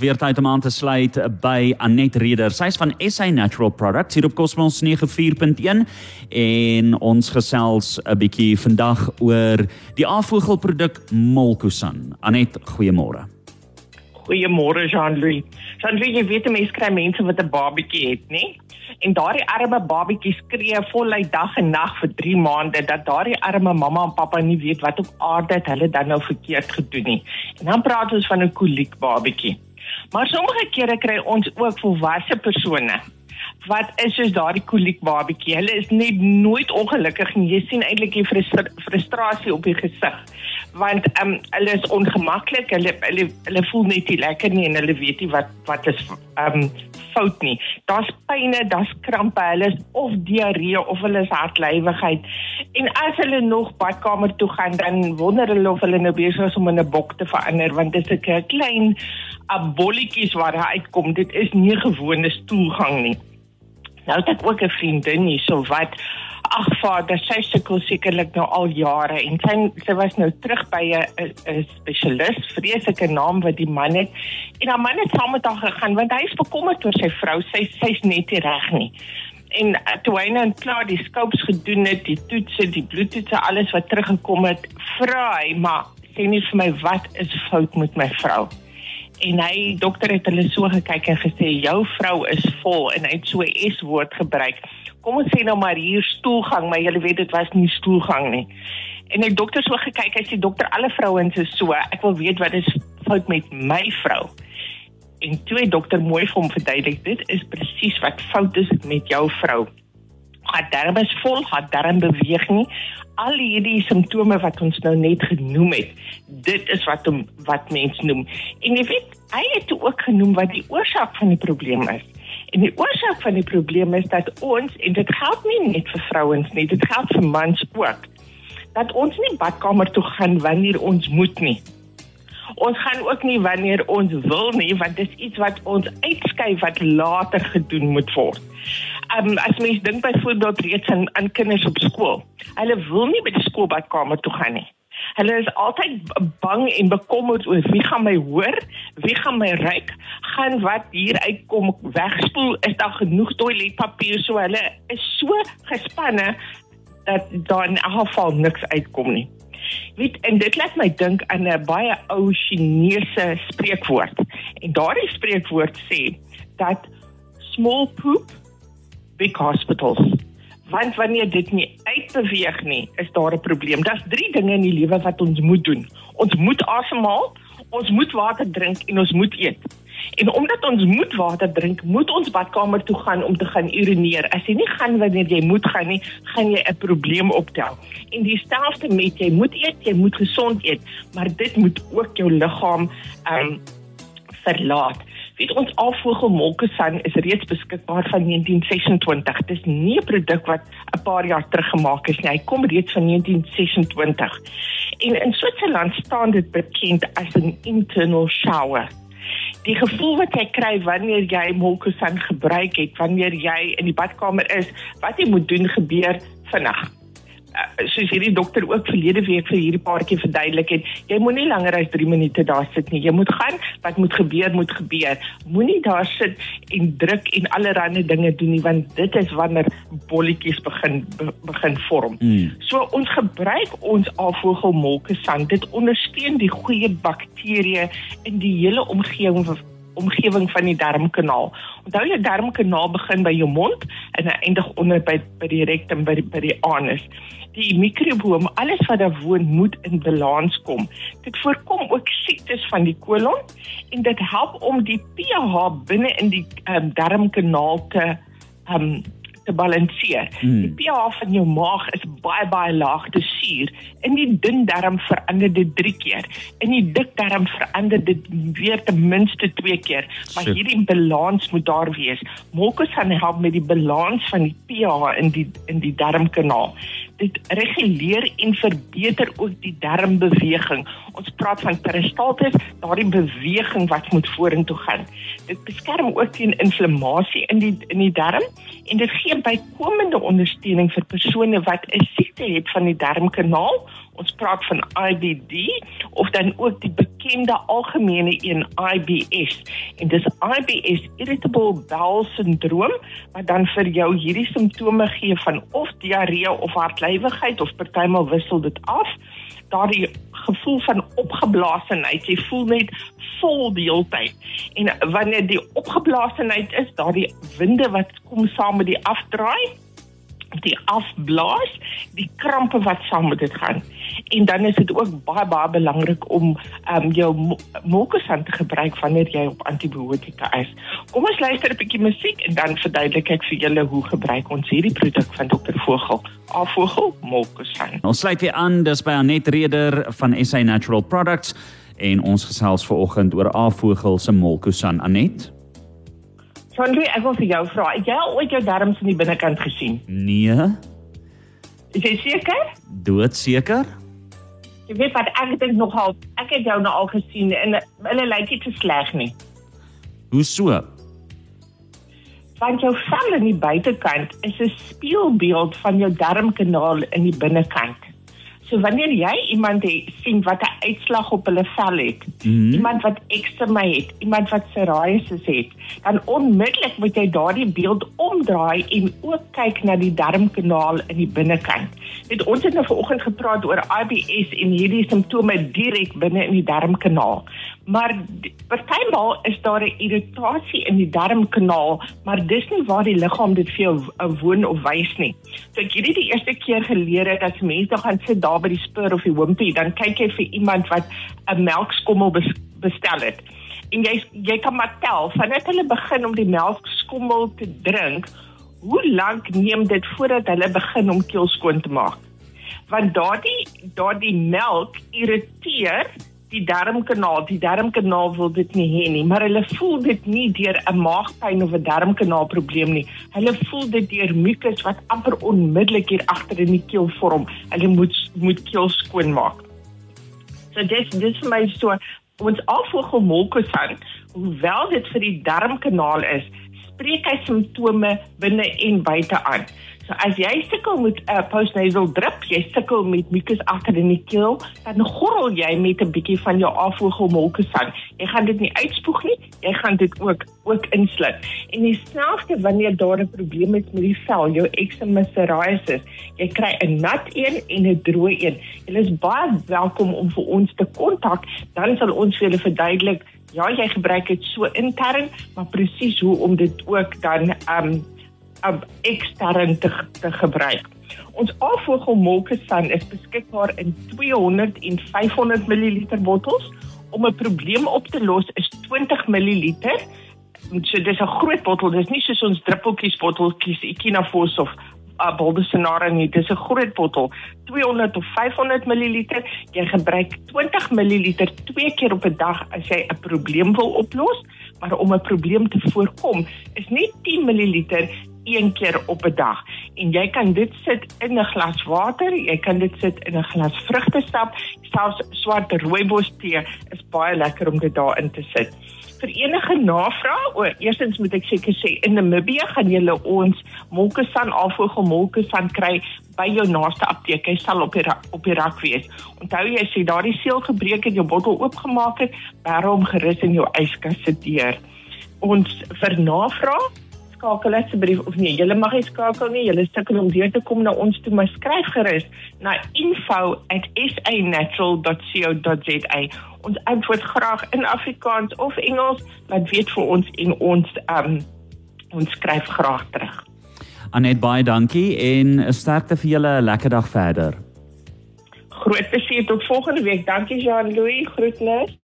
weer tyd om aan te sluit by Anet Reder. Sy's van SA Natural Products hier op Cosmos 94.1 en ons gesels 'n bietjie vandag oor die afvoegelproduk Molkusan. Anet, goeiemôre. Goeiemôre Jean-Louis. Jean-Louis, jy weet mense kry mense wat 'n babatjie het, nê? En daardie arme babatjie skree voluit dag en nag vir 3 maande dat daardie arme mamma en pappa nie weet wat op aarde het hulle dan nou verkeerd gedoen nie. En dan praat ons van 'n koliek babatjie. Maar sommige kere kry ons ook volwasse persone wat is soos daardie koliek babatjie. Hulle is net nooit ongelukkig nie. Jy sien eintlik die frustrasie op die gesig want ehm um, hulle is ongemaklik. Hulle hulle hulle voel net nie lekker nie en hulle weet nie wat wat is ehm um, fout nie. Daar's pyne, daar's krampe, hulle is of diarree of hulle is hartlywigheid. En as hulle nog badkamer toe gaan, dan wonder hulle of hulle nou besig is om in 'n bok te verander want dit is 'n klein abolletjies waar hy uitkom. Dit is nie gewone stoelgang nie. Nou het ek ook 'n vriendin hier so wat ag vader, sy sukkel sekerlik nou al jare en sy sy was nou terug by 'n 'n spesialis, vreeslike naam wat die man het. En haar man het saam met haar gegaan want hy is bekommerd oor sy vrou. Sy sy's net nie reg nie. En uh, toe hy nou klaar die scopes gedoen het, die toetse, die bloedtoetse, alles wat teruggekom het, vra hy maar sê nie vir my wat is fout met my vrou? En hy dokter het hulle so gekyk en gesê jou vrou is vol en hy het so 'n S woord gebruik. Kom ons sê nou maar hier stoelgang, maar jy weet dit was nie stoelgang nie. En die dokter so gekyk, hy sê dokter alle vrouens is so. Ek wil weet wat is fout met my vrou. En toe het dokter mooi vir hom verduidelik, dit is presies wat fout is met jou vrou. Haar darm is vol, haar darm beweeg nie al hierdie simptome wat ons nou net genoem het, dit is wat hom wat mens noem. En jy weet, hy het ook genoem wat die oorsaak van die probleem is. En die oorsaak van die probleem is dat ons en dit geld nie net vir vrouens nie, dit geld vir mans ook. Dat ons nie badkamer toe gaan wanneer ons moet nie. Ons gaan ook nie wanneer ons wil nie, want dit is iets wat ons uitskuif wat later gedoen moet word um, as mens dink byvoorbeeld reeds aan, aan kinders op skool. Hulle wil nie by die skoolbadkamer toe gaan nie. Hulle is altyd bang en bekommerd oor wie gaan my hoor, wie gaan my ryk, gaan wat hier uitkom wegspoel, is daar genoeg toiletpapier so hulle is so gespanne dat daar in elk geval niks uitkom nie. Weet en dit laat my dink aan 'n baie ou Chinese spreekwoord. En daardie spreekwoord sê dat small poop big hospitals. Want wanneer dit nie uitbeweeg nie, is daar 'n probleem. Daar's drie dinge in die lewe wat ons moet doen. Ons moet asemhaal, ons moet water drink en ons moet eet. En omdat ons moet water drink, moet ons badkamer toe gaan om te gaan urineer. As jy nie gaan wanneer jy moet gaan nie, gaan jy 'n probleem optel. En dieselfde met jy moet eet, jy moet gesond eet, maar dit moet ook jou liggaam ehm um, verlaat. Weet ons afvogelmolkesan is reeds beskikbaar van 1926. Dis nie 'n produk wat 'n paar jaar terug gemaak is nie. Hy kom reeds van 1926. En in Switserland staan dit bekend as 'n internal shower. Die gevoel wat jy kry wanneer jy molkesan gebruik het, wanneer jy in die badkamer is, wat jy moet doen gebeur vinnig. Eh, soos hierdie dokter ook verlede week vir hierdie paartjie verduidelik het, jy moenie langer as 3 minute daar sit nie. Jy moet gaan, wat moet gebeur, moet gebeur. Moenie daar sit en druk en allerlei dinge doen nie want dit is wanneer bolletjies begin be, begin vorm. Mm. So ons gebruik ons afvogelmolke sand. Dit ondersteun die goeie bakterieë in die hele omgewing omgewing van die darmkanaal. Onthou jy darmkanaal begin by jou mond en eindig onder by by die rektum by by die anus. Die mikrobiom, alles wat daar woon, moet in balans kom. Dit voorkom ook siektes van die kolon en dit help om die pH binne in die um, darmkanaal te um, te balanseer. Hmm. Die pH van jou maag is baie baie laag te suur. In die dun darm verander dit 3 keer. In die dik darm verander dit weer ten minste 2 keer. Maar Shit. hierdie balans moet daar wees. Molkos gaan help met die balans van die pH in die in die darmkanaal dit reguleer en verbeter ook die darmbeweging. Ons praat van peristaltis, daardie beweging wat moet vorentoe gaan. Dit beskerm ook teen inflammasie in die in die darm en dit gee bykomende ondersteuning vir persone wat 'n siekte het van die darmkanaal Ons praat van IBD of dan ook die bekende algemene een IBS. En dis IBS irritable bowel syndroom wat dan vir jou hierdie simptome gee van of diarree of hartlywigheid of partymal wissel dit af. Daardie gevoel van opgeblaasenheid, jy voel net vol die hele tyd. En wanneer die opgeblaasenheid is, daardie winde wat kom saam met die afdraai, die afblaas, die krampe wat saam met dit gaan. En dan is dit ook baie baie belangrik om ehm um, jou mokosan te gebruik wanneer jy op antibiotika is. Kom ons luister 'n bietjie musiek en dan verduidelik ek vir julle hoe gebruik ons hierdie produk van Dr. Vogel. Afvogel mokosan. Ons sluit weer aan dis by Anet Reder van SA Natural Products en ons gesels vanoggend oor Afvogel se mokosan Anet. Sandri, ek wil vir jou vra, het jy al ooit jou darmes aan die binnekant gesien? Nee. Is jy seker? Doodseker? Jy weet wat ek dink nogal, ek het jou nou al gesien en hulle lyk nie te sleg nie. Hoe so? Want jou vel aan die buitekant is 'n spieelbeeld van jou darmkanaal in die binnekant. So wanneer jy iemand het, sien wat 'n uitslag op hulle vel het, mm -hmm. iemand wat eksema het, iemand wat psoriasis het, dan onmiddellik moet jy daardie beeld omdraai en ook kyk na die darmkanaal in die binnekant. Net ons het nou vanoggend gepraat oor IBS en hierdie simptome direk binne in die darmkanaal. Maar partymal is daar 'n irritasie in die darmkanaal, maar dis nie waar die liggaam dit vir jou woon of wys nie. So ek hierdie die eerste keer geleer het dat mense gaan sit daar by die spur of die wimpie, dan kyk jy vir iemand wat 'n melkskommel bestel het. En jy jy kan maar tel vanaf hulle begin om die melkskommel te drink, hoe lank neem dit voordat hulle begin om keel skoon te maak? Want daardie daardie melk irriteer die darmkanaal, die darmkanaal wil dit nie hê nie, maar hulle voel dit nie deur 'n maagpyn of 'n darmkanaal probleem nie. Hulle voel dit deur mucus wat amper onmiddellik hier agter in die keel vorm. Hulle moet moet keel skoon maak. So dis dis vir my so ons afvoergemolkosan, hoewel dit vir die darmkanaal is, spreek hy simptome binne en buite aan. So as jy sukkel met 'n uh, postnasal drip, jy sukkel met mucus agter in die keel, dan gorrel jy met 'n bietjie van jou afvoergemolkosan. Jy gaan dit nie uitspoeg nie, jy gaan dit ook ook insluk. En dieselfde wanneer daar 'n probleem is met die vel, jou eczema psoriasis, jy kry 'n nat een en 'n droë een. Jy is baie welkom om vir ons te kontak, dan sal ons vir julle verduidelik Ja, jy gebruik dit so intern, maar presies hoe om dit ook dan um um, ekstern te, te gebruik. Ons afvoergelmolkesan is beskikbaar in 200 en 500 ml bottels. Om 'n probleem op te los is 20 ml. So dis 'n groot bottel, dis nie soos ons druppeltjies botteltjies Ekinafos of uh, Boldesenara nie. Dis 'n groot bottel, 200 of 500 ml. Jy gebruik 20 ml twee keer op 'n dag as jy 'n probleem wil oplos, maar om 'n probleem te voorkom, is net 10 ml een keer op 'n dag. En jy kan dit sit in 'n glas water, jy kan dit sit in 'n glas vrugtesap, selfs swart rooibos tee is baie lekker om dit daarin te sit. Vir enige navraag, o, eerstens moet ek seker sê in Namibië gaan jy ons Molkesan afvoegel Molkesan kry by jou naaste apteek. Hy sal op die op die rak wees. Onthou jy sê daardie seël gebreek en jou bottel oopgemaak het, bær hom gerus in jou yskas se deur. Ons vir navraag skakel asseblief of nee, julle mag nie skakel nie. Julle sukkel om deur te kom na ons toe, maar skryf gerus na info@sanatural.co.za. Ons antwoord graag in Afrikaans of Engels, laat weet vir ons en ons um ons skryf graag terug. Anet baie dankie en 'n sterkte vir julle 'n lekker dag verder. Groot plesier tot volgende week. Dankie Jean-Louis. Groetnis.